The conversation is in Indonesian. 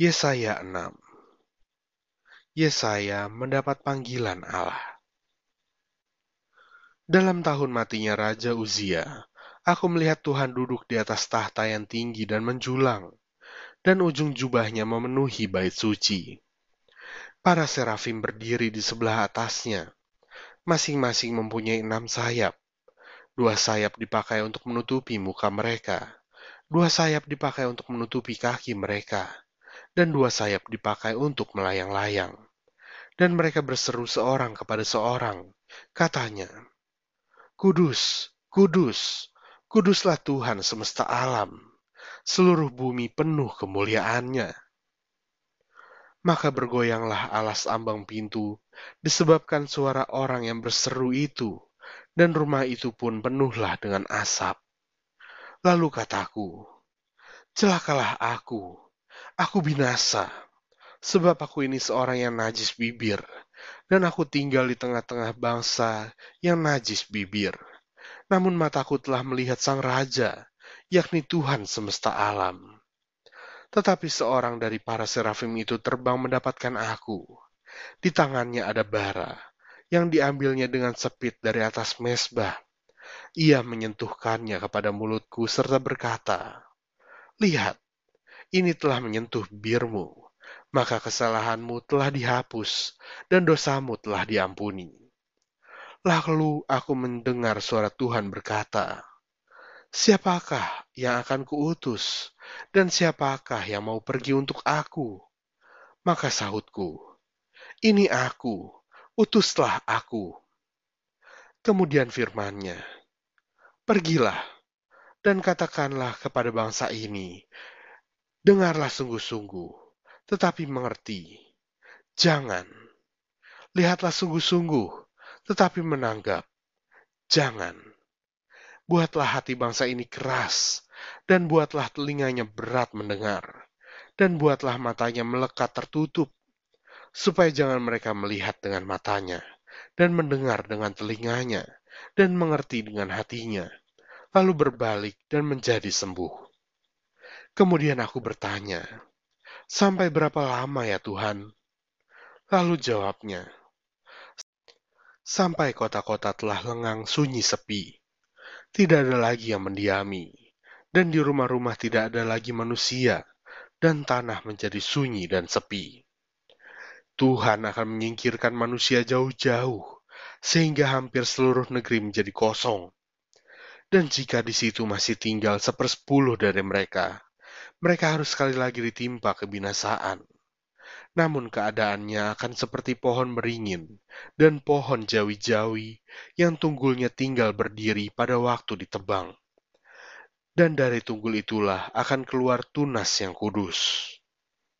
Yesaya 6 Yesaya mendapat panggilan Allah. Dalam tahun matinya Raja Uzia, aku melihat Tuhan duduk di atas tahta yang tinggi dan menjulang, dan ujung jubahnya memenuhi bait suci. Para serafim berdiri di sebelah atasnya, masing-masing mempunyai enam sayap. Dua sayap dipakai untuk menutupi muka mereka, dua sayap dipakai untuk menutupi kaki mereka, dan dua sayap dipakai untuk melayang-layang. Dan mereka berseru seorang kepada seorang, katanya, Kudus, kudus, kuduslah Tuhan semesta alam, seluruh bumi penuh kemuliaannya. Maka bergoyanglah alas ambang pintu, disebabkan suara orang yang berseru itu, dan rumah itu pun penuhlah dengan asap. Lalu kataku, celakalah aku, Aku binasa, sebab aku ini seorang yang najis bibir, dan aku tinggal di tengah-tengah bangsa yang najis bibir. Namun mataku telah melihat Sang Raja, yakni Tuhan semesta alam. Tetapi seorang dari para serafim itu terbang mendapatkan aku. Di tangannya ada bara, yang diambilnya dengan sepit dari atas mesbah. Ia menyentuhkannya kepada mulutku serta berkata, Lihat, ini telah menyentuh bibirmu, maka kesalahanmu telah dihapus dan dosamu telah diampuni. Lalu aku mendengar suara Tuhan berkata, Siapakah yang akan kuutus, dan siapakah yang mau pergi untuk aku? Maka sahutku, Ini aku, utuslah aku. Kemudian firmannya, Pergilah, dan katakanlah kepada bangsa ini, Dengarlah sungguh-sungguh, tetapi mengerti. Jangan. Lihatlah sungguh-sungguh, tetapi menanggap. Jangan. Buatlah hati bangsa ini keras, dan buatlah telinganya berat mendengar, dan buatlah matanya melekat tertutup, supaya jangan mereka melihat dengan matanya, dan mendengar dengan telinganya, dan mengerti dengan hatinya, lalu berbalik dan menjadi sembuh. Kemudian aku bertanya, "Sampai berapa lama ya Tuhan?" Lalu jawabnya, "Sampai kota-kota telah lengang sunyi sepi, tidak ada lagi yang mendiami, dan di rumah-rumah tidak ada lagi manusia, dan tanah menjadi sunyi dan sepi." Tuhan akan menyingkirkan manusia jauh-jauh, sehingga hampir seluruh negeri menjadi kosong. Dan jika di situ masih tinggal sepersepuluh dari mereka, mereka harus sekali lagi ditimpa kebinasaan. Namun keadaannya akan seperti pohon beringin dan pohon jawi-jawi yang tunggulnya tinggal berdiri pada waktu ditebang. Dan dari tunggul itulah akan keluar tunas yang kudus.